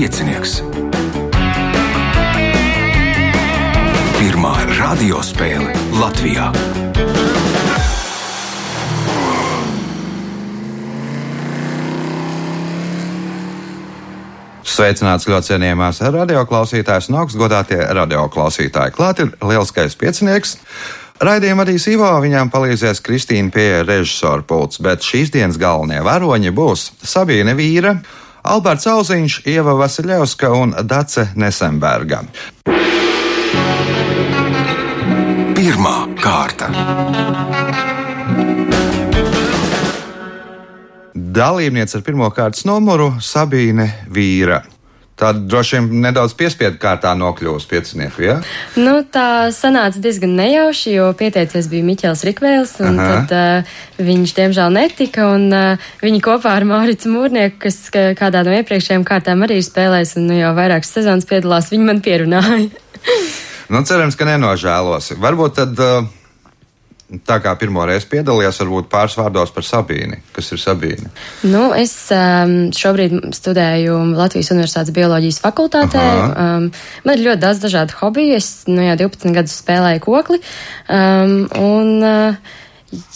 piecinieks. Pirmā radiospēle Latvijā. Sveicināts ļoti cienījamās radioklausītājas un augstgadātie radioklausītāji. Klāt ir lielskais piecinieks. Raidījuma vadīs Ivo, viņām palīdzēs Kristīna pie režisora pults, bet šīs dienas galvenie varoņi būs Sabīne Vīra, Alberts Auziņš, Ieva Vasiljevska un Dace Nesemberga. Pirmā kārta. Dalībniece ar pirmā kārtas numuru Sabīne Vīra. Tad droši vien nedaudz piespiedu kārtā nokļūst piecinieku, ja? Nu, tā sanāca diezgan nejauši, jo pieteicies bija Miķels Rikvēls, un Aha. tad uh, viņš diemžēl netika, un uh, viņi kopā ar Mauricu Mūrnieku, kas ka- kādā no iepriekšējām kārtām arī ir spēlējis, un nu, jau vairākas sezonas piedalās, viņi man pierunāja. Nu, cerams, ka nenožēlosi. Varbūt tad, uh, tā kā pirmo reizi piedalījies, varbūt pāris vārdos par Sabīni. Kas ir Sabīne? Nu, es um, šobrīd studēju Latvijas Universitātes bioloģijas fakultātē. Aha. Um, man ir ļoti daudz dažādu hobiju. Es nu, jau 12 gadus spēlēju kokli. Um, un, uh,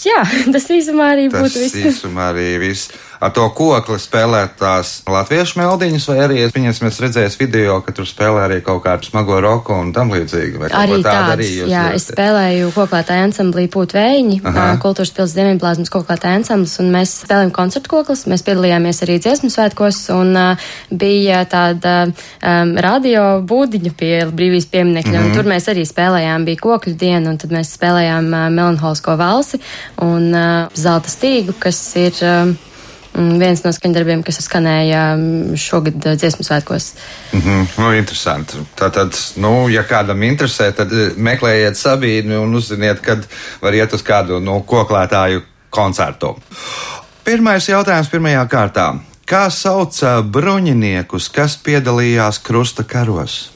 jā, tas īsumā arī Tas būtu viss. īsumā arī viss. Ar to kokli spēlēt tās latviešu meldiņas, vai arī viņas mēs redzējām video, ka tur spēlē arī kaut kādu smago roku un tam līdzīgi. Vai Arī tāds, arī jūs jā, darat? es spēlēju koklētāju ansamblī Pūtvējiņi, kultūras pils Ziemeņplāzmas koklētāju ansamblis, un mēs spēlējam koncertu koklis, mēs piedalījāmies arī dziesmu svētkos, un uh, bija tāda um, radio būdiņa pie brīvīs pieminekļa, Mhm. un tur mēs arī spēlējām, bija kokļu diena, un tad mēs spēlējām uh, melanholisko valsi un uh, zelta stīgu, kas ir mm, viens no skaņdarbiem, kas skanēja um, šogad dziesmu svētkos. Mhm, nu, interesanti. Tātad, nu, ja kādam interesē, tad meklējiet Sabīnu un uzziniet, kad var iet uz kādu no koklētāju koncertu. Pirmais jautājums pirmajā kārtā. Kā sauc bruņiniekus, kas piedalījās krusta karos?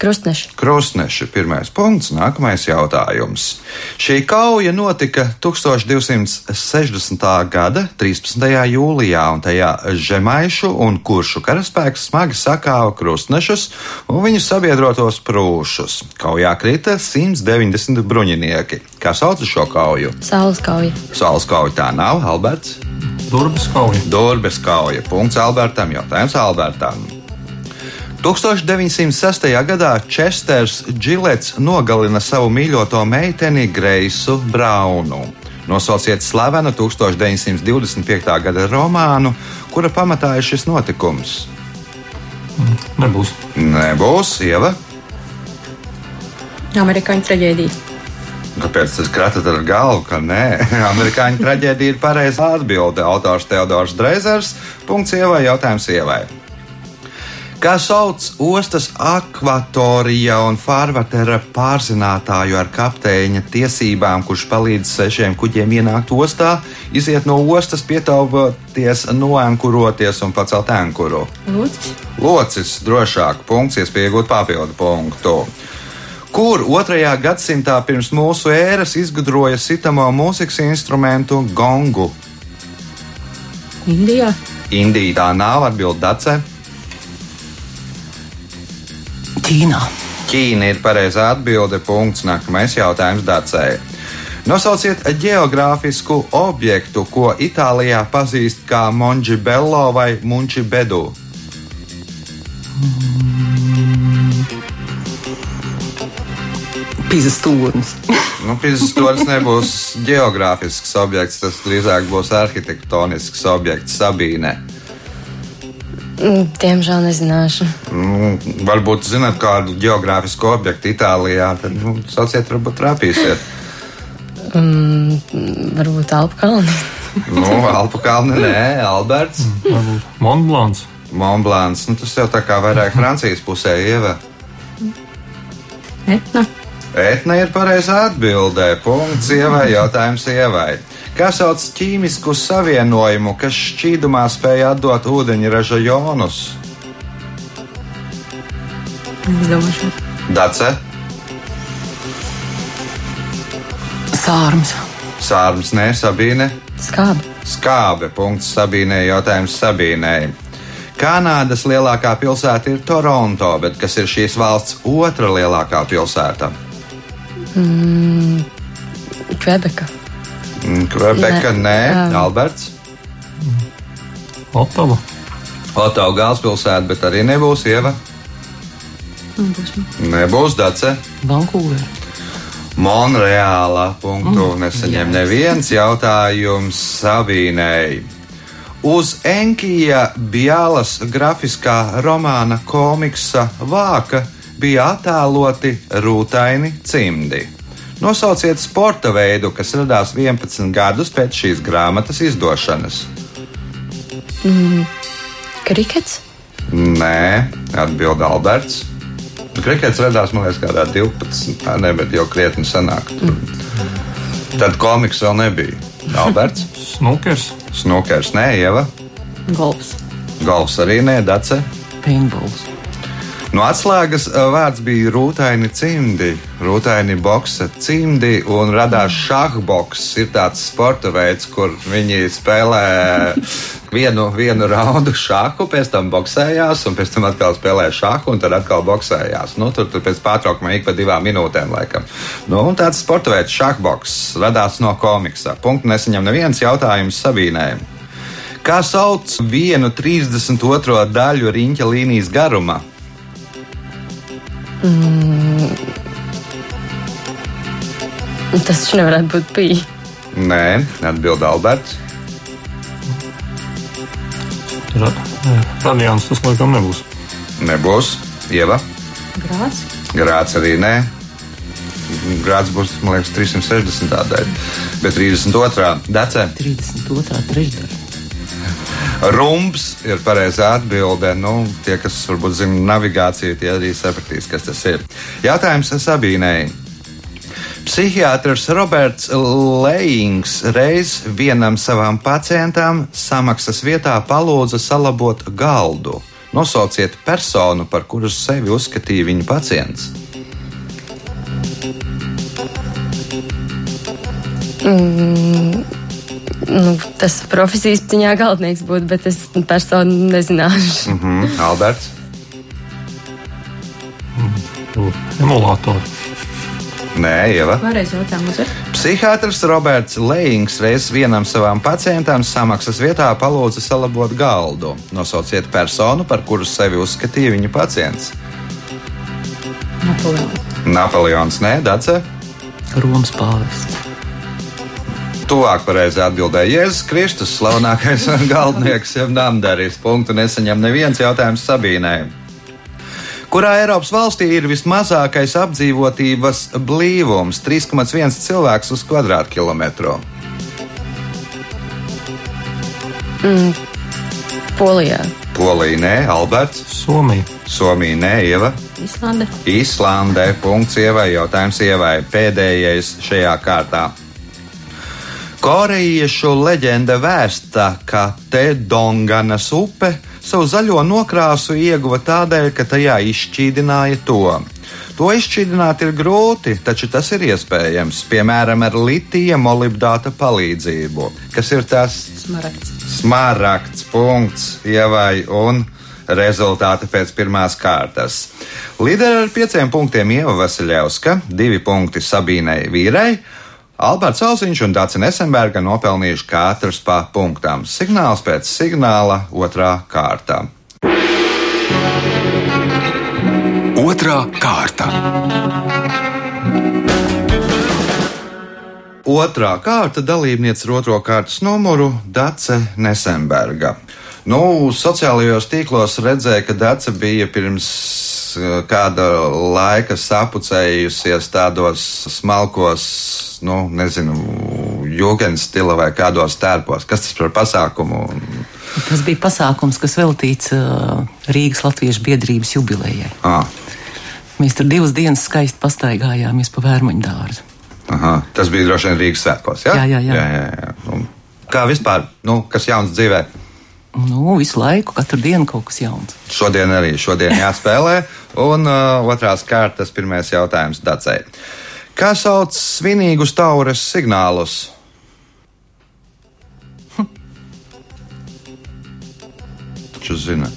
Krustneši. Krustneši, pirmais punkts, nākamais jautājums. Šī kauja notika 1260. gada 13. jūlijā, un tajā žemaišu un kuršu karaspēks smagi sakāva krustnešus un viņu sabiedrotos prūšus. Kaujā krita 190 bruņinieki. Kā sauc šo kauju? Saules kauja. Saules kauja tā nav, Alberts. Durvis kauja. Durbes kauja. Punkts Albertam, jautājums Albertam. 1906. gadā Česters Džilets nogalina savu mīļoto meiteni Greisu Braunu. Nosauciet slavenu 1925. gada romānu, kura pamatā ir šis notikums. Nebūs. Nebūs, Ieva. Amerikāņu traģēdija. Kāpēc tas kratat ar galvu, ka nē? Amerikāņu traģēdija ir pareizā atbilde. Autors Teodors Dreizers. Punkts Ievai, jautājums Ievai. Kā sauc ostas akvatorija un farvatera pārzinātāju ar kapteiņa tiesībām, kurš palīdz sešiem kuģiem ienākt ostā, iziet no ostas, pietaupoties, noankuroties un pacelt ankuru? Lūdzu, Locis drošāk, punkts, iespēja iegūt papildu punktu. Kur otrajā gadsimtā pirms mūsu ēras izgudroja sitamo mūzikas instrumentu gongu? Indijā. Indija tā nav atbildēce. Ķīnā. Ķīna ir pareizā atbilde. Punkts. Nākamais jautājums Dacei. Nosauciet geogrāfisku objektu, ko Itālijā pazīst kā Monģibello vai Munčibedu. Pīzes stūris. Nu, Pizsstūris nebūs geogrāfisks objekts, tas drīzāk būs arhitektonisks objekts Sabīne. Mm, Diemžēl nezināšu. Nu, varbūt zinat kādu geogrāfisku objektu Itālijā, tad nu, sauciet, varbūt trāpīsiet. Mm, varbūt Alpu kalni. Nu, Alpu kalni, nē, Alberts, Varbūt Montblāns. Monblāns. Nu, tas jau tā kā vairāk Francijas pusē ieva. Etna. Etna ir pareizā atbildē. Punkts ievai, jautājums ievai. Kā sauc ķīmisku savienojumu, kas šķīdumā spēj atdot ūdeņraža jonus? Dace, Sārums. Sārms, nē, Sabīne. Skābi. Skābe. Punkts Sabīnei. Jautājums Sabīnei. Kanādas lielākā pilsēta ir Toronto, bet kas ir šīs valsts otra lielākā pilsēta? Mm, Kvebeka, Nē. nē, Jā. Alberts. Otava. Otavu galvaspilsēta, bet arī nebūs Ieva. Nebūs Dace. Vankūvera. Monreāla punktu nesaņem neviens jautājums Sabīnei. Uz Enkija Bjālas grafiskā romāna komiksa vāka bija attēloti rūtaini cimdi. Nosauciet sporta veidu, kas radās 11 gadus pēc šīs grāmatas izdošanas. Krikets. Nē, atbild Alberts. Krikets radās, man liekas, kādā 12. Tā ne, bet jau krietni senāk. Tad komiks vēl nebija. Alberts, Snukers. Snukers, nē, Ieva, Golfs. Golfs arī nē, Dace. Paintballs. No atslēgas ā, vārds bija rūtaini cimdi, rūtaini boksa cimdi, un radās šahboks. Ir tāds sporta veids, kur viņi spēlē vienu, vienu raundu šāhu, pēc tam boxējās, un pēc tam atkal spēlē šāhu, un tad atkal boxējās. Nu, tur, tur pēc pārtraukumā ik pa divām minūtēm, laikam. Nu, un tāds sporta veids, šahboks, radās no komiksa. Punktu nesaņem neviens jautājums Sabīnē. Kā sauc vienu 32. daļu riņķa līnijas garuma? Tas taču nevarētu būt pīļi. Nē, atbild Alberts. Ra radiāns tas laikam nebūs. Nebūs. Ieva. Grāts. Grāts arī nē. Grāts būs, man liekas, 360. daļa. Bet 32. decē. 32. trešdaļa. Rumbs ir pareizā atbilde. Nu, tie, kas varbūt zina navigāciju, tie arī sapratīs, kas tas ir. Jautājums Sabīnei. Psihiatrs Roberts Lējings reiz vienam savam pacientam samaksas vietā palūdza salabot galdu. Nosauciet personu, par kuras sevi uzskatīja viņa pacients. Nu, tas profesijas ziņā galvenais būtu, bet es personu nezināšu. Mhm, Alberts. Emulātori. Nē, Ieva. Psihiatrs Roberts Lējings reiz vienam savam pacientam samaksas vietā palūdza salabot galdu. Nosauciet personu, par kuru sevi uzskatīja viņa pacients. Napoleons. Napoleons, nē, Dace. Romas pāvests. Tuvāk pareizi atbildēja Jēzus Kristus, slavenākais galdnieks, jau namdarījis. Punktu nesaņem neviens jautājums Sabīnai. Kurā Eiropas valstī ir vismazākais apdzīvotības blīvums - 3,1 cilvēks uz kvadrātkilometru? Polijā. Polija, nē, Alberts, Somija. Somija, nē, Ieva. Islande. Īslandē, punkts ievai, jautājums ievai, pēdējais šajā kārtā. Korejiešu leģenda vēsta, ka te Donganas upe savu zaļo nokrāsu ieguva tādēļ, ka tajā izšķīdināja to. To izšķīdināt ir grūti, taču tas ir iespējams, piemēram, ar litija molibdāta palīdzību. Kas ir tas Smaragds. smaragds, punkts, ievai un rezultāti pēc pirmās kārtas. Līderi ar pieciem punktiem Ieva Vasiljevska, divi punkti Sabīnai Vīrai. Alberts Alziņš un Dācis Nesenberga nopelnījuši katrs pa punktām. Signāls pēc signāla otrā kārta. Otra kārta. Otrā kārta dalībniece ar otro kārtas numuru Dace Nesenberga. Nu, sociālajos tīklos redzēja, ka Dace bija pirms kāda laika sapucējusies tādos smalkos, nu, nezinu, jūgens stila vai kādos tērpos. Kas tas par pasākumu? Tas bija pasākums, kas veltīts uh, Rīgas Latviešu biedrības jubilejai. Ah, Mēs tur divas dienas skaisti pastaigājāmies pa vērmaņu dārzu. aha, tas bija droši vien Rīgas svētkos. Ja? Jā, jā, jā. jā, jā, jā. Un kā vispār, nu, kas jauns dzīvē? Nu, visu laiku, katru dienu kaut kas jauns. Šodien arī šodien jāspēlē. Un uh, otrās kārtas pirmais jautājums Dacei. Kā sauc svinīgus taures signālus? Taču zina.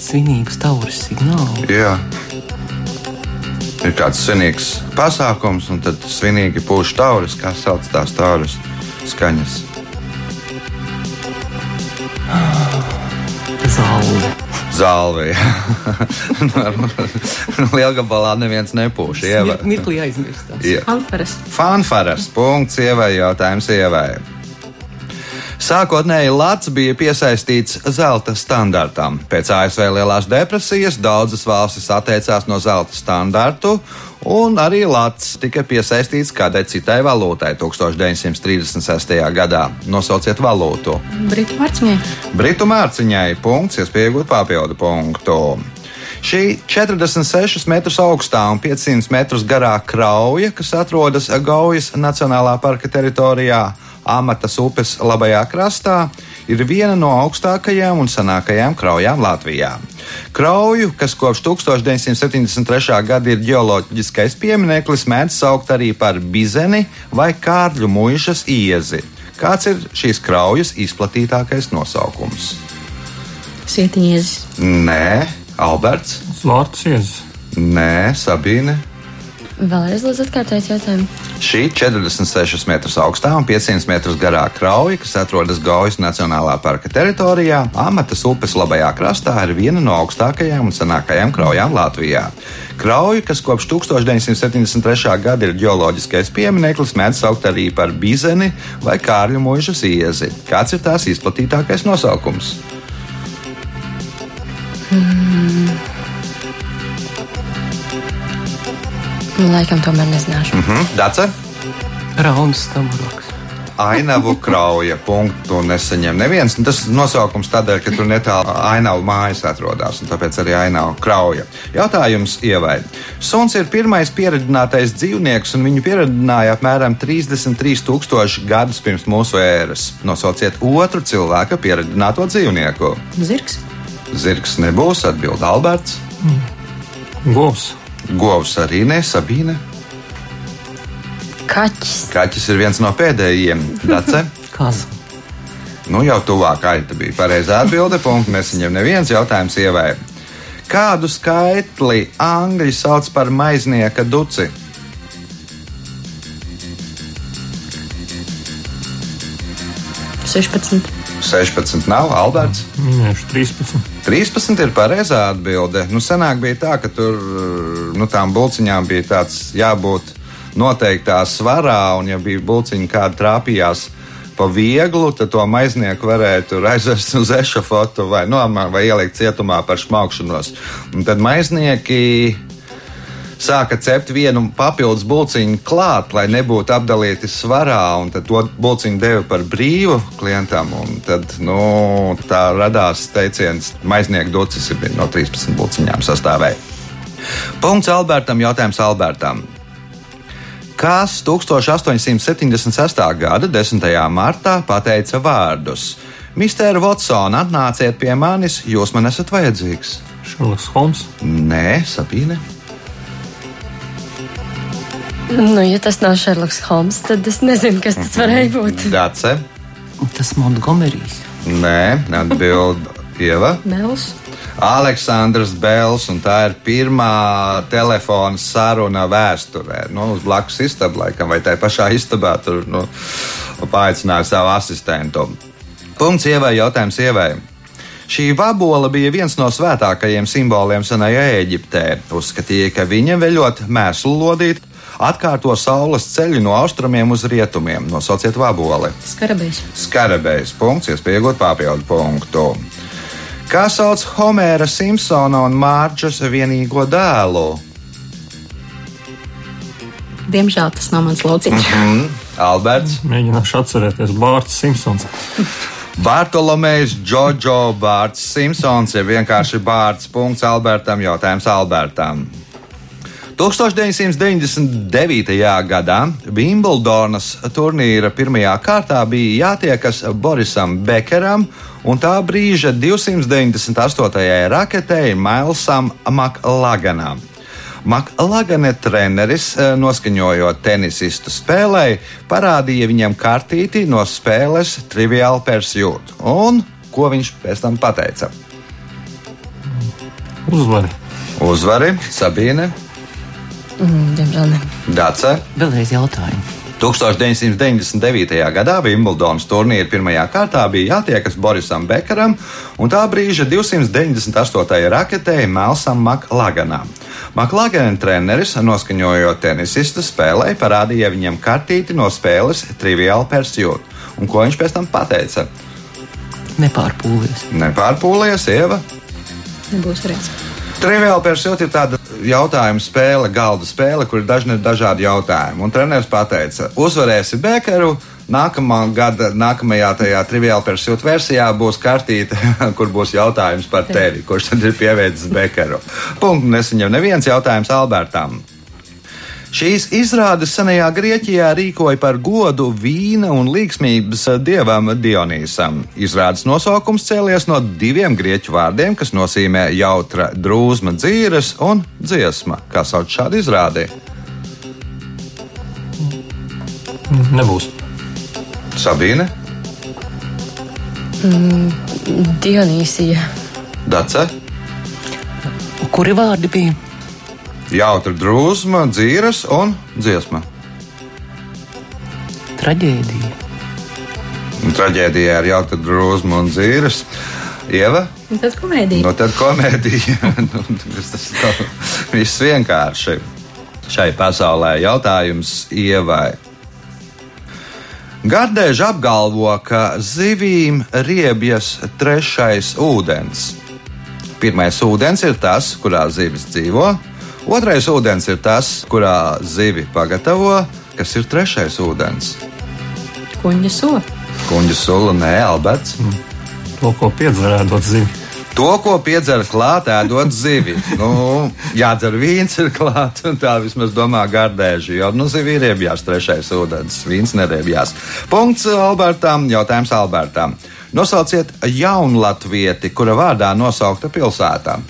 Svinīgs tauris signāls. Jā. Ir kāds svinīgs pasākums, un tad svinīgi pūš tauris, kā sauc tās tauris skaņas. Zāle. Lielgabalā neviens nepūš. Ieva. Mirklī aizmirstās. Jā. Anferes. Fanfaras punkts ievai jautājums ievai. Sākotnēji Latvijas bija piesaistīts zelta standartam. Pēc ASV lielās depresijas daudzas valstis atteicās no zelta standartu, un arī Latvijas tika piesaistīts kādai citai valūtai 1936. gadā. Nosauciet valūtu. Britu mārciņai. Britu mārciņai punkts, iespējot papildu punktu. Šī 46 metrus augstā un 500 metrus garā krauja, kas atrodas Gaujas Nacionālā parka teritorijā, Amatas upes labajā krastā, ir viena no augstākajām un senākajām kraujām Latvijā. Krauju, kas kopš 1973. gada ir geoloģiskais piemineklis, mēdz saukt arī par bizeni vai kārļu mūžas iezi. Kāds ir šīs kraujas izplatītākais nosaukums? Sietiņiezis. Nē, Alberts, Zvārds iezis. Nē, Sabīne. Vēlreiz lūdzu atkārtojiet jautājumu. Šī 46 metrus augstā un 500 metrus garā krauja, kas atrodas Gaujas Nacionālā parka teritorijā, Amatas upes labajā krastā, ir viena no augstākajām un senākajām kraujām Latvijā. Krauja, kas kopš 1973. gada ir geoloģiskais piemineklis, mēdz saukt arī par bizeni vai kārļu mūžas iezi. Kāds ir tās izplatītākais nosaukums? Laikam tomēr nezināšu. Hm? Dace? Rauns stamburoks. Ainavu krauja punktu nesaņem neviens. Un Tas nosaukums tādēļ, ka tur netālu ainavu mājas atrodas, un tāpēc arī ainavu krauja. Jautājums ievai. Suns ir pirmais pieredzinātais dzīvnieks, un viņu pieredzināja apmēram 33,000 gadus pirms mūsu ēras. Nosauciet otru cilvēka pieredzināto dzīvnieku. Zirgs. Zirgs nebūs, atbild Alberts. Govs. Govs arī ne, Sabīne. Kaķis. Kaķis ir viens no pēdējiem. Dace? Kaza. Nu, jau tuvāk aita bija pareizā atbilde. Punkts nesaņem neviens jautājums ievai. Kādu skaitli angļi sauc par maiznieka duci? Sešpadsmit. 16 nav, Alberts. Minējuši 13. 13 ir pareizā atbilde. Nu, senāk bija tā, ka tur nu, tām bulciņām bija tāds jābūt noteiktā svarā, un ja bija bulciņa kāda trāpījās pa vieglu, tad to maiznieku varēja tur aizvest uz ešafotu vai, nu, vai ielikt cietumā par šmaukšanos. Un tad maiznieki sāka cept vienu papildus bulciņu klāt, lai nebūtu apdalīti svarā, un tad to bulciņu deva par brīvu klientam. Tad nu, tā radās teiciens, maiznieku docis ir no 13 bulciņām sastāvēja. Punkts Albertam, jautājums Albertam. Kas 1876. gada 10. martā pateica vārdus: Mister Watson, atnāciet pie manis, jūs man esat vajadzīgs. Šerloks Holms. Nē, sapīne. Nu, ja tas nav Šerloks Holms, tad es nezinu, kas tas varēja būt. Dace. Tas Montgomerijs. Nē, atbild Ieva. Mels. Aleksandrs Bēls, un tā ir pirmā telefona saruna vēsturē. Nu, uz blakus istabā, laikam, vai tai pašā istabā tur nu, paaicināja savu asistentu. Punkts ievai, jautājums ievai. Šī vabola bija viens no svētākajiem simboliem senajā Eģiptē. Uzskatīja, ka viņa veļot mēslu lodīt, atkārto saules ceļu no austrumiem uz rietumiem. Nosauciet vaboli. Skarabējs. Skarabējs punkts, iespējot papildu punktu. Kā sauc Homēra Simpsona un Mārķas vienīgo dēlu? Diemžēl tas nav mans lauciņš. Mm, Alberts, Mēģināšu atcerēties Bārts Simpsons. Bartolomejs, Džordžo Bārts Simpsons ir vienkārši Bārts. Punkts Albertam, jautājums Albertam. 1999. gadā Wimbledonas turnīra pirmajā kārtā bija jātiekas Borisam Bekeram un tā brīža 298. raketei Mailsam Maklaganam. Maklagane treneris, eh, noskaņojot tenisistu spēlē, parādīja viņam kartīti no spēles Trivial Pursuit. Un ko viņš pēc tam pateica? Uzvari. Uzvari, Sabīne, Mm, diemžēl ne. Dace. Vēlreiz jautājumu. 1999. gadā Wimbledonas turnīra pirmajā kārtā bija jātiekas Borisam Bekaram un tā brīža 298. raketei Melsam Maklaganam. Maklagana treneris, noskaņojot tenisistu spēlē, parādīja viņam kartīti no spēles Trivial Pursuit. Un ko viņš pēc tam pateica? Nepārpūlies. Nepārpūlies, Ieva! Nebūs variants. Triviāli persūta ir tāda jautājuma spēle, galda spēle, kur ir dažni dažādi jautājumi. Un treneris pateica, uzvarēsi Bekaru. Nākamā gada, nākamajā tajā triviāla persūta versijā būs kartīte, kur būs jautājums par tevi, kurš tad ir pievērsis Bekaru. Punktu nesaņem neviens jautājums Albertam. Šīs izrādes senajā Grieķijā rīkoja par godu vīna un līgsmības dievam Dionīsam. Izrādes nosaukums cēlies no diviem grieķu vārdiem, kas nozīmē jautra, drūzma, dzīves un dziesma. Kā sauc šādu izrādi? Nebūs. Sabīne, Dionīsija. Dace, Kuri vārdi bija? Jautra, drūzma, dzīves un dziesma. Traģēdija. Un Traģēdijā ir jautra, drūzma un dzīves. Ieva, Un tad komēdija. nu tad komēdija. Nu, tas nav viss vienkārši. Šai pasaulē jautājums Ievai. Gardēži apgalvo, ka zivīm riebjas trešais ūdens. Pirmais ūdens ir tas, kurā zivis dzīvo, otrais ūdens ir tas, kurā zivi pagatavo, kas ir trešais ūdens. Kuņģa sola. Kuņģa sula, nē, Alberts. To, ko piedzerēdot zivi. To, ko piedzer klāt, ēdot zivi. Nu, jādzer vīns ir klāts, un tā vismaz domā gardēži. Jo, nu, zivi ir riebjās trešais ūdens, vīns neriebjās. Punkts Albertam, jautājums Albertam. Nosauciet jaunu latvieti, kura vārdā nosaukta pilsētā.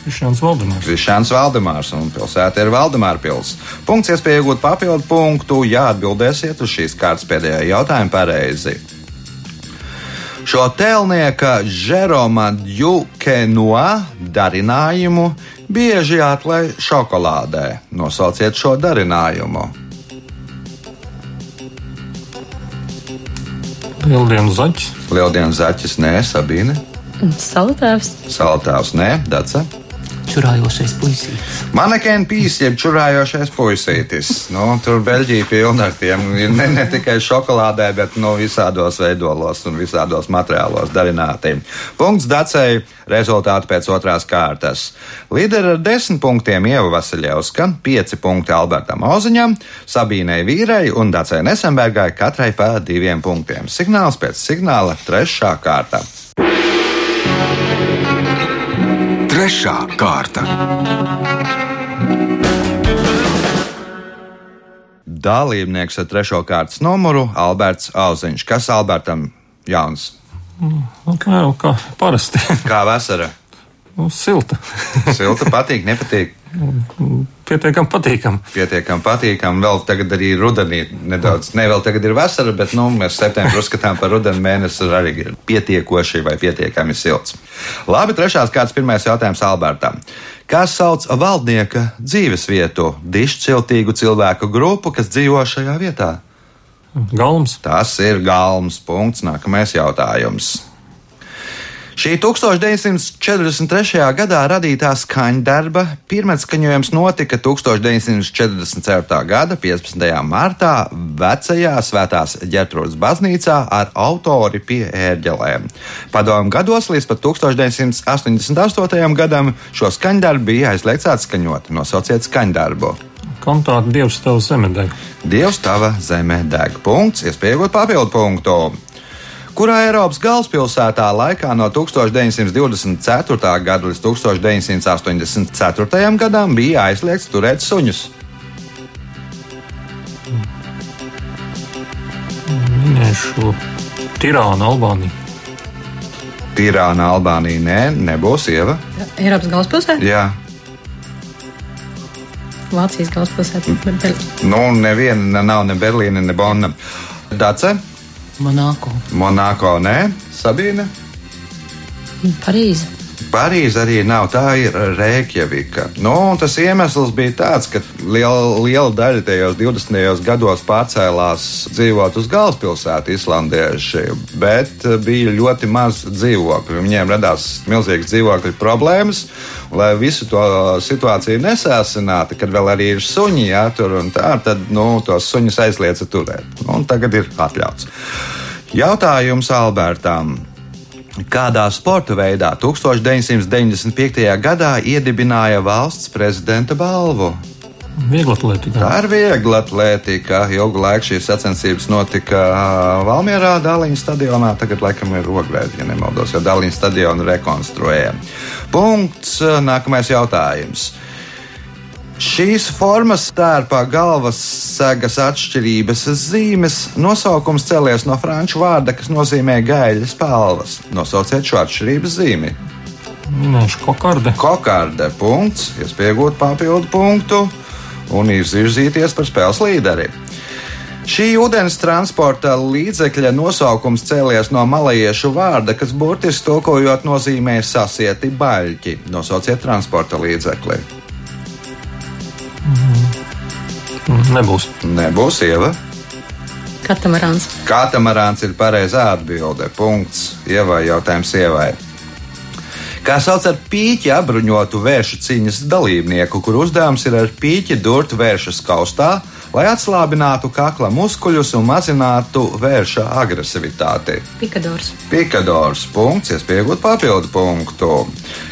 Krišāns Valdemārs. Krišāns Valdemārs un pilsēta ir Valdemāra pils. Punkts, iespēja iegūt papildu punktu, ja atbildēsiet uz šīs kārtas pēdējā jautājuma pareizi. Šo tēlnieka Žeroma Djukenoa darinājumu bieži atklāj šokolādē. Nosauciet šo darinājumu. Lieldienu zaķis. Lieldienas zaķis, nē, Sabīne, Salutēvs. Saltāvs, nē, Daca. Čurājošais puisītis. Manekēna pīs, jeb čurājošais puisītis. Nu, tur Beļģija pilna ar tiem. Ne, ne tikai šokolādē, bet nu, visādos veidolos un visādos materiālos darināti. Punkts Dacei, rezultāti pēc otrās kārtas. Līderi ar desmit punktiem Ieva Vasiljevska, pieci punkti Albertam Oziņam, Sabīnei Vīrei un Dacei Nesenbergai katrai pa diviem punktiem. Signāls pēc signāla trešā kārta. Trešā kārta. Dalībnieks ar trešo kārtas numuru Alberts Auziņš. Kas Albertam jauns? Nu, kā jau kā parasti. Kā vasara? Nu, silta. Silta patīk, nepatīk. Pietiekami patīkami. Pietiekami patīkami. Vēl tagad arī rudenī nedaudz. Ne vēl tagad ir vasara, bet nu, mēs septembrī uzskatām par rudeni mēnesi arī ir pietiekoši vai pietiekami silts. Labi, trešās kārtas pirmais jautājums Albertam. Kā sauc valdnieka dzīves vietu, dišciltīgu cilvēku grupu, kas dzīvo šajā vietā? Galms. Tas ir galms punkts. Nākamais jautājums. Šī 1943. gadā radītā skaņdarba pirmatskaņojums notika 1944. gada 15. martā vecajā Svētās ģertrūdas baznīcā ar autori pie ērģelēm. Padomu gados līdz pat 1988. gadam šo skaņdarbu bija aizliegts atskaņot. Nosauciet skaņdarbu. Kantāte Dievs tev zeme deg. Dievs tava zemē deg. Punkts, iespējot papildu punktu. Kurā Eiropas galvaspilsētā laikā no 1924. gada līdz 1984. gadam bija aizliegts turēt suņus? Minēšu Tirānu, Albāniju. Tirāna, Albānija, nē, nebūs ieva. Eiropas galvaspilsēta, Jā, Vācijas galvaspilsēta. Nu, neviena nav ne Berlīne, ne Bonna. Dace, Monako. Monako, nē, Sabīne, Parīze. Parīze arī nav, tā ir Reikjavika. Nu, tas iemesls bija tāds, ka liela, liela daļa tajos 20. gados pārcēlās dzīvot uz galvaspilsētu islandieši, bet bija ļoti maz dzīvokļu. Viņiem radās milzīgas dzīvokļu problēmas, lai visu to situāciju nesāsinātu, kad vēl arī ir suņi jātur un tā, tad nu, tos suņus aizliedza turēt. Nu, un tagad ir atļauts. Jautājums Albertam. Kādā sporta veidā 1995. gadā iedibināja valsts prezidenta balvu? Viegla atletika. Tā ir viegla atletika. Ilgu laiku šīs sacensības notika Valmjerā, Dāliņas stadionā. Tagad, laikam, ir rogvēdi, ja nemaldos, jo Dāliņas stadionu rekonstruēja. Punkts. Nākamais jautājums. Šīs formas stērpā galvas segas atšķirības zīmes nosaukums cēlies no franču vārda, kas nozīmē gaļas palvas. Nosauciet šo atšķirības zīmi. Minēšu kokarde. Kokarde punkts, iespējot papildu punktu un izvirzīties par spēles līderi. Šī ūdens transporta līdzekļa nosaukums cēlies no malajiešu vārda, kas burtiski tulkojot nozīmē sasieti baļķi. Nosauciet transporta līdzekli. Nebūs. Nebūs ieva. Katamarāns. Katamarāns ir pareizā atbilde. Punkts. Ievai jautājums ievai. Kā sauc ar pīķi apbruņotu vēršu cīņas dalībnieku, kur uzdevums ir ar pīķi durt vēršas kaustā, lai atslābinātu kakla muskuļus un mazinātu vērša agresivitāti. Pikadors. Pikadors punkts, iespējot papildu punktu.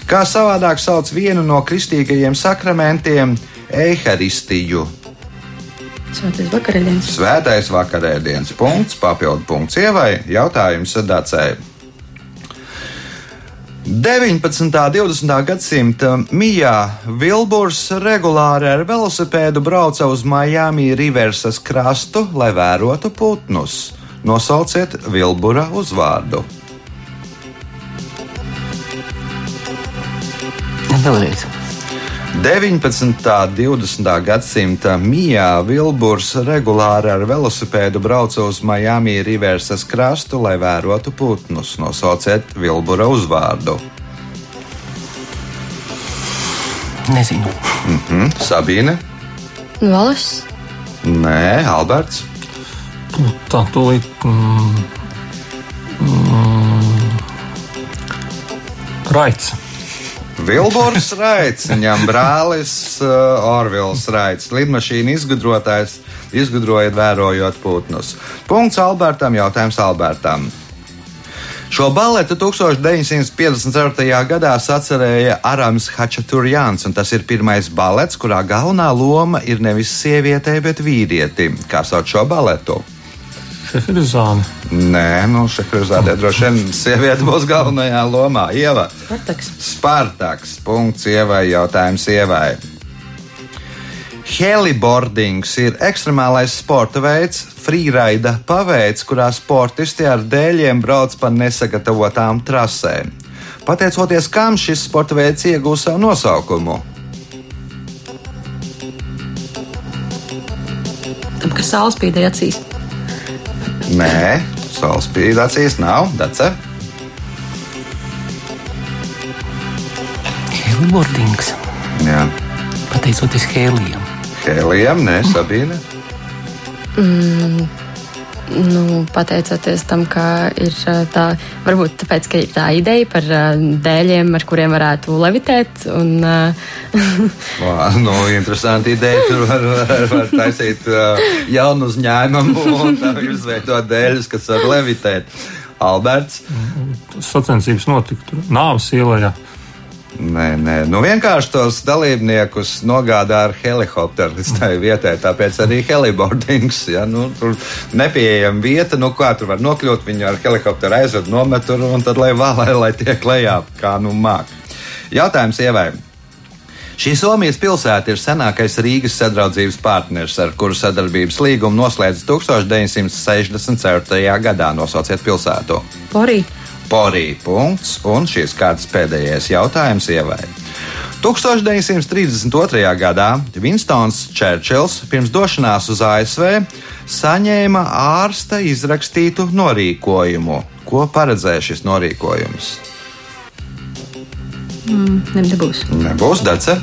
Kā savādāk sauc vienu no kristīgajiem sakramentiem - eharistiju. Svētais vakarēdienas. Svētais vakarēdienas punkts, papildu punkts ievai, jautājums Dacei. 19. un 20. gadsimta Mijā Vilburs regulāri ar velosipēdu brauca uz Miami Riversas krastu, lai vērotu putnus. Nosauciet Vilbura uzvārdu. Vēlreiz. 19. un 20. gadsimta Mijā Vilburs regulāri ar velosipēdu brauca uz Miami Riversas krastu, lai vērotu putnus. Nosauciet Vilbura uzvārdu. Nezinu. Mhm. Sabīne? Valis. Nē, Alberts. Tā tūlīt. Mm, mm, Raits. Vilburs Raits, viņam brālis uh, Orvils Raits, lidmašīna izgudrotājs, izgudroja vērojot putnus. Punkts Albertam, jautājums Albertam. Šo baletu 1954. gadā sacerēja Arams Hačaturjāns, un tas ir pirmais balets, kurā galvenā loma ir nevis sievietei, bet vīrietim. Kā sauc šo baletu? Šeherizāne. Nē, nu, Šeherizādē droši vien sieviete būs galvenajā lomā. Ieva. Spartaks. Spartaks. Punkts ievai, jautājums ievai. Heliboardings ir ekstremālais sporta veids, freeride paveids, kurā sportisti ar dēļiem brauc pa nesagatavotām trasēm. Pateicoties kam šis sporta veids iegūst savu nosaukumu? Tam, kas saules spīdēja acīs. Nē, saules spīd acīs nav. Dace. Helibordings. Jā. Pateicoties Hēlijam. Hēlijam, nē, Sabīne. Nu, pateicoties tam, ka ir tā, varbūt tāpēc, ka ir tā ideja par dēļiem, ar kuriem varētu levitēt. Un, uh, Vā, nu, interesanti ideja. Tur var, var, var taisīt uh, jaunu uzņēmumu un izveidot dēļus, kas var levitēt. Alberts. Sacensības notika tur Nāves ielā. Nē, nē, nu vienkārši tos dalībniekus nogādā ar helikopteru līdz tai vietai. Tāpēc arī heliboardings. Ja, nu, tur nepieejama vieta, nu kā tur var nokļūt. Viņu ar helikopteru aizved, nomet tur un tad lai valē, lai tiek lejā, kā nu māk. Jautājums ievai. Šī Somijas pilsēta ir senākais Rīgas sadraudzības partners, ar kuru sadarbības līgumu noslēdz 1964. gadā. Nosauciet pilsētu. Porī. Porī. Punkts. Un šīs kārtas pēdējais jautājums ievai. 1932. gadā Vinstons Čērčils pirms došanās uz ASV saņēma ārsta izrakstītu norīkojumu. Ko paredzēja šis norīkojums? Mm, ne, nebūs. Nebūs Dace.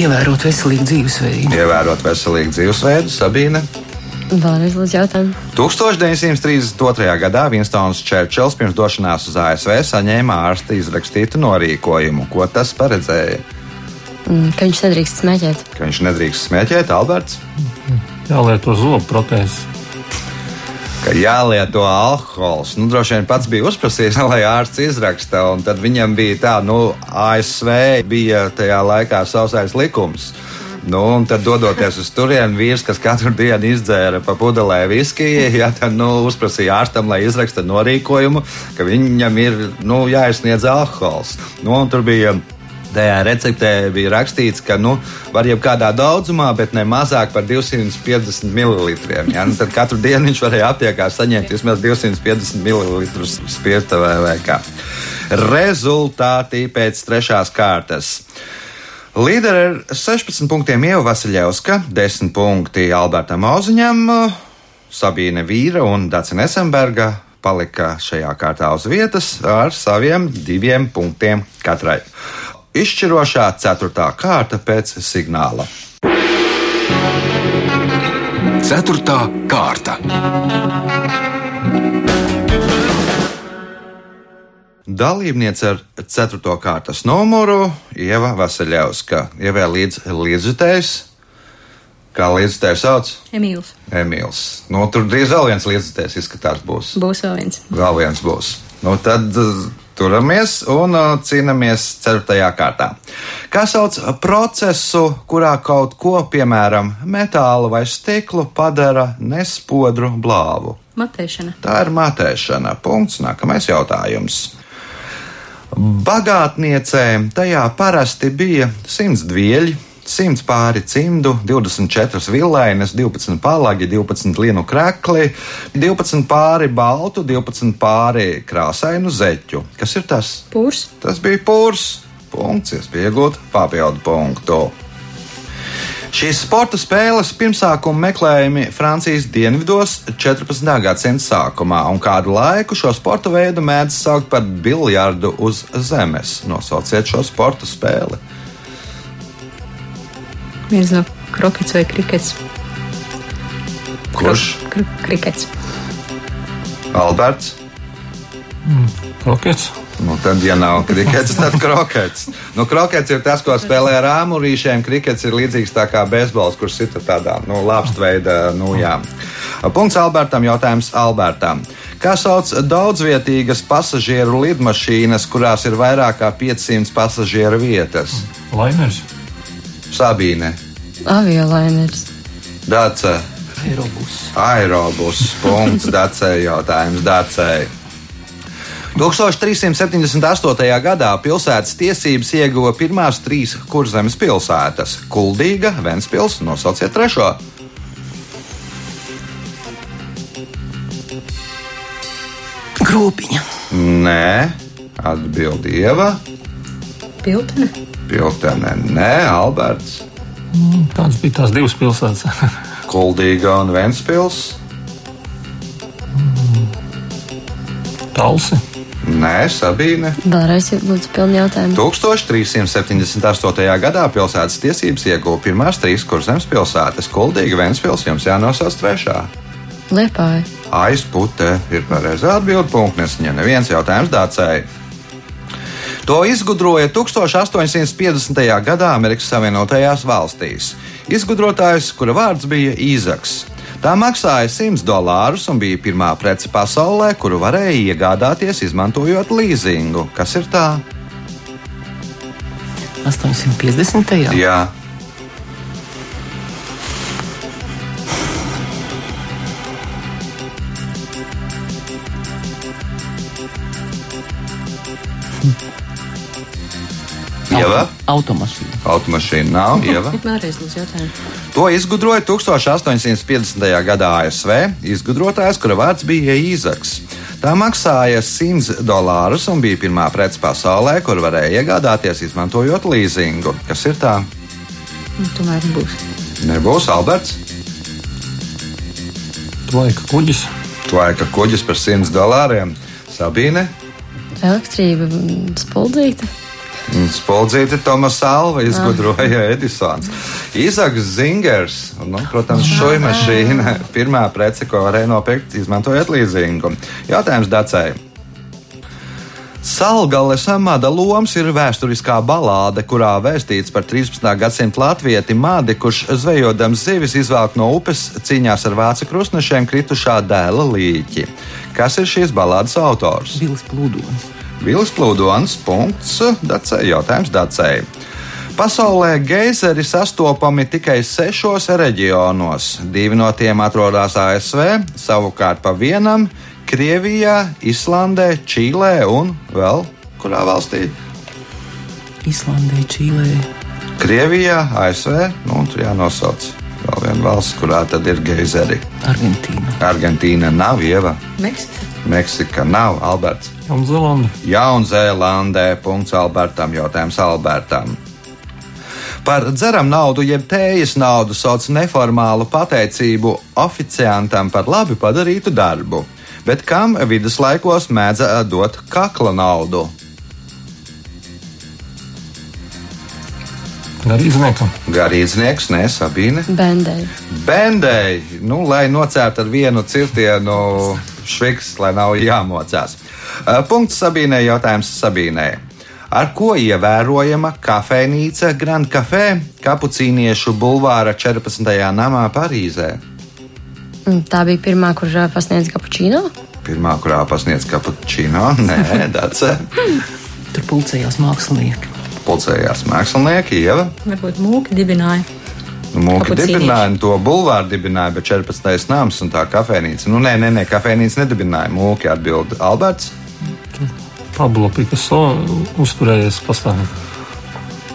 Ievērot veselīgu dzīvesveidu. Ievērot veselīgu dzīvesveidu, Sabīne. Vēlreiz lūdzu jautājumu. 1932. gadā Vinstons Čērčils pirms došanās uz ASV saņēma ārsta izrakstītu norīkojumu. Ko tas paredzēja? Mm, Ka viņš nedrīkst smēķēt. Ka viņš nedrīkst smēķēt, Alberts, Jālieto zobu protēzes. ka jālieto alkohols. Nu, droši vien pats bija uzprasījis, lai ārsts izraksta, un tad viņam bija tā, nu, ASV bija tajā laikā sausais likums. Nu, un tad, dodoties uz turieni, vīrs, kas katru dienu izdzēra pa pudelē viskiju, ja, tad nu, uzprasīja ārstam, lai izraksta norīkojumu, ka viņam ir nu, jāizsniedz alkohols. Nu, tur bija Tajā receptē bija rakstīts, ka nu, var jau kādā daudzumā, bet ne mazāk par 250 ml. Ja? Nu, tad katru dienu viņš varēja aptiekā saņemt vismaz 250 ml spirta vai, vai kā. Rezultāti pēc trešās kārtas. Līderi ar 16 punktiem Ieva Vasiljevska, 10 punkti Albertam Oziņam, Sabīne Vīra un Dācis Nesenberga palika šajā kārtā uz vietas ar saviem diviem punktiem katrai. Izšķirošā ceturtā kārta pēc signāla. Ceturtā kārta. Dalībniece ar 4. kārtas numuru Ieva Vasiljevska. Ievē līdz līdzjutējs. Kā līdzjutējs sauc? Emīls. Emīls. Nu, tur drīz vēl viens līdzjutējs izskatās būs. Būs vēl viens. Vēl viens būs. Nu, tad uh, turamies un uh, cīnāmies 4. kārtā. Kā sauc procesu, kurā kaut ko, piemēram, metālu vai stiklu, padara nespodru blāvu? Matēšana. Tā ir matēšana. Punkts. Nākamais jautājums. Bagātniecēm tajā parasti bija 100 dvieļi, 100 pāri cimdu, 24 vilēnas, 12 palagi, 12 lienu krekli, 12 pāri baltu, 12 pāri krāsainu zeķu. Kas ir tas? Pūrs. Tas bija pūrs. Punkts, iegūt papildu punktu. Šīs sporta spēles pirmsākuma meklējumi Francijas dienvidos 14. gadsimta sākumā, un kādu laiku šo sporta veidu mēdz saukt par biljardu uz zemes. Nosauciet šo sporta spēli. No krokets vai krikets. Kurš? Kr krikets. Alberts. Krokets. Nu, tad, ja nav krikets, tad krokets. Nu, krokets ir tas, ko spēlē ar āmurīšiem. Krikets ir līdzīgs tā kā beisbols, kurš sita tādā nu, lāpstveida nujām. Punkts Albertam. Jautājums Albertam. Kā sauc daudzvietīgas pasažieru lidmašīnas, kurās ir vairāk kā 500 pasažieru vietas? Laimers. Sabīne, Aviolaineris. Dāce, Aerobus. aerobus, punkts, Dācē, jautājums Dācē. 1378. gadā pilsētas tiesības ieguva pirmās trīs kurzemes pilsētas - Kuldīga, Ventspils, nosauciet trešo. Grūpiņa. Nē, atbild Ieva, Piltene. Piltene, nē, Alberts, Tādas bija tās divas pilsētas. Kuldīga un Ventspils. Talsi. Nē, Sabīne. Vēlreiz lūdzu pilnu jautājumu. 1378. gadā pilsētas tiesības ieguva pirmās trīs kurzemes pilsētas - Kuldīga, Ventspils, jums jānosauc trešā. Liepāja. Aizpute ir pareizā atbilde. Punkts. Ja neviens jautājums dācēji. To izgudroja 1850. gadā Amerikas Savienotajās valstīs. Izgudrotājs, kura vārds bija Īzaks. Tā maksāja 100 dolārus un bija pirmā prece pasaulē, kuru varēja iegādāties, izmantojot līzingu. Kas ir tā? 850. Jā, Ieva? Automašīna. Automašīna nav, Ieva. To izgudroja 1850. gadā ASV izgudrotājs, kura vārds bija Īzaks. Tā maksāja 100 dolārus un bija pirmā prece pasaulē, kur varēja iegādāties, izmantojot līzingu. Kas ir tā? Nu, tomēr būs. Nebūs Alberts. Tvaika kuģis. Tvaika kuģis par 100 dolāriem. Sabīne. Elektrība, mm, Spuldzīti Tomas Alva izgudroja Edisons. Īzaks Zingers, nu, protams, šoja mašīna, pirmā prece, ko varēja nopirkt, izmantojot līzingu. Jautājums Dacei. Salgales amata loms ir vēsturiskā balāde, kurā vēstīts par 13. gadsimta latvieti Mādi, kurš zvejodams zivis izvelk no upes cīņās ar vācu krustnešiem kritušā dēla līķi. Kas ir šīs balādes autors? Bilis plūdons. Vils Plūdons. Punkts. Dacei. Jautājums Dacei. Pasaulē geizeri sastopami tikai sešos reģionos. Divi no tiem atrodas ASV, savukārt pa vienam Krievijā, Islandē, Čīlē un vēl kurā valstī? Islandē, Čīlē. Krievijā, ASV, nu, un tur jānosauc vēl viena valsts, kurā tad ir geizeri. Argentīna. Argentīna nav ieva, Meksika. Meksika nav Alberts. Jaunzēlande. Jaunzēlandē. Punkts Albertam. Jautājums Albertam. Par dzeram naudu, jeb tējas naudu sauc neformālu pateicību oficiantam par labi padarītu darbu, bet kam viduslaikos mēdza dot kakla naudu? Garīdzniekam. Garīdznieks, nē, Sabīne. Bendēji. Bendēji, nu, lai nocērtu ar vienu cirtienu šviks, lai nav jāmocās. Uh, Punkts Sabīnai, jautājums Sabīnai. Ar ko ievērojama kafejnīca Grand Café kapucīniešu bulvāra 14. namā Parīzē? Mm, Tā bija pirmā, kur ā, pasniedz kapučīno. Pirmā, kurā pasniedz kapučīno, nē, Dace. Tur pulcējās mākslinieki. Pulcējās mākslinieki, Ieva. Varbūt mūki dibināja. Nu, Mūki dibināja, to bulvāru dibināja, bet 14. nams un tā kafejnīca. Nu, nē, nē, nē kafejnīca nedibināja. Mūki atbild Alberts. Pablo Picasso uzturējies pastāvīgi.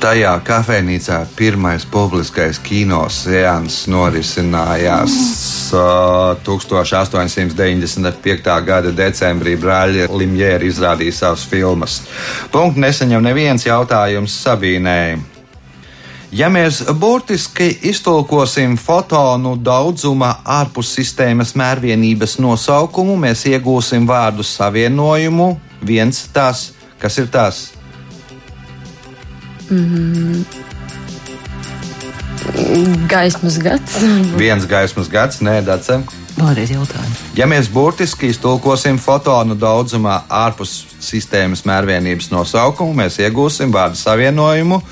Tajā kafejnīcā pirmais publiskais kino seans norisinājās uh, 1895. gada decembrī. Brāļi Limjēri izrādīja savas filmas. Punkts neseņem neviens jautājums Sabīnei. Ja mēs burtiski iztulkosim fotonu daudzuma ārpus sistēmas mērvienības nosaukumu, mēs iegūsim vārdu savienojumu viens tas, kas ir tas. Gaismas gads. Viens gaismas gads, nē, Dace. Vēlreiz jautājumu. Ja mēs burtiski iztulkosim fotonu daudzumā ārpus sistēmas mērvienības nosaukumu, mēs iegūsim vārdu savienojumu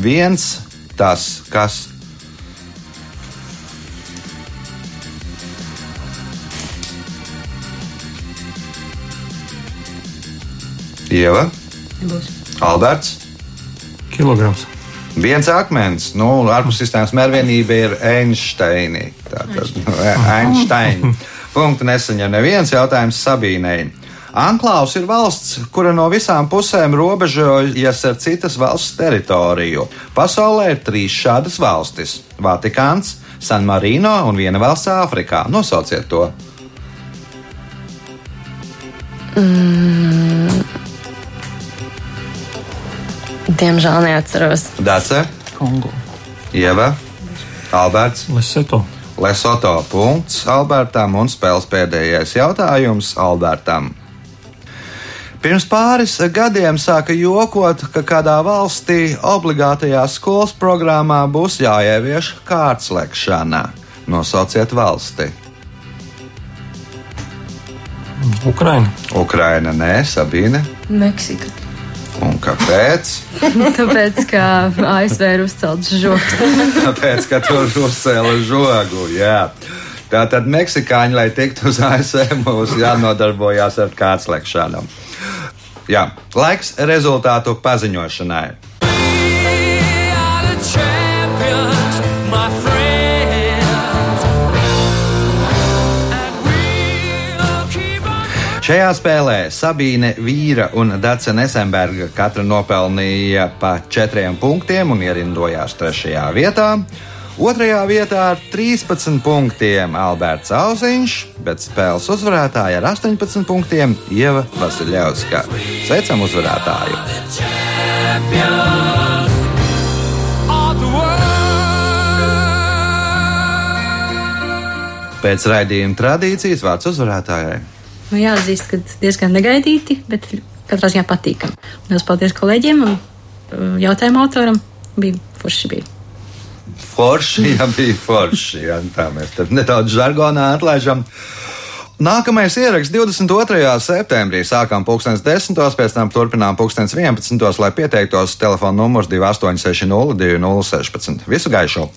viens tas, kas. Ieva, Nebūs. Alberts, Kilograms. viens akmens. Nu, ārpus sistēmas mērvienība ir Einsteini. Tātad, nu, Einstein. Punktu nesaņem neviens jautājums Sabīnei. Anklāvs ir valsts, kura no visām pusēm robežojas ar citas valsts teritoriju. Pasaulē ir trīs šādas valstis - Vatikāns, San Marino un viena valsts Āfrikā. Nosauciet to. Diemžēl neatceros. Dace, Kongo. Ieva, Alberts. Leseto. Lesoto punkts Albertam un spēles pēdējais jautājums Albertam. Pirms pāris gadiem sāka jokot, ka kādā valstī obligātajā skolas programmā būs jāievieš kārtslekšana. Nosauciet valsti. Ukraina. Ukraina, nē, Sabīne. Meksika. Un kāpēc? Tāpēc, ka ASV ir uzcelts žoks. Tāpēc, ka tur uzcēla žogu. Jā. Tātad meksikāņi, lai tiktu uz ASV, mums jānodarbojās ar kārtslekšanu. Jā, laiks rezultātu paziņošanai. Šajā spēlē Sabīne Vīra un Dace Nesenberga katra nopelnīja pa četriem punktiem un ierindojās trešajā vietā. Otrajā vietā ar 13 punktiem Alberts Auziņš, bet spēles uzvarētāja ar 18 punktiem Ieva Vasiljevska. Sveicam uzvarētāju! Pēc raidījuma tradīcijas vārds uzvarētājai. Nu, jāatzīst, ka diezgan negaidīti, bet katrā ziņā patīkami. Lielas paldies kolēģiem un uh, jautājumu autoram. Bija forši bija. Forši, ja bija forši. Ja, tā mēs tad nedaudz žargonā atlaižam. Nākamais ieraksts 22. septembrī. Sākām pulkstens 10. pēc tam turpinām pulkstens 11. lai pieteiktos telefona numurs 2860 2016. Visu gaišu!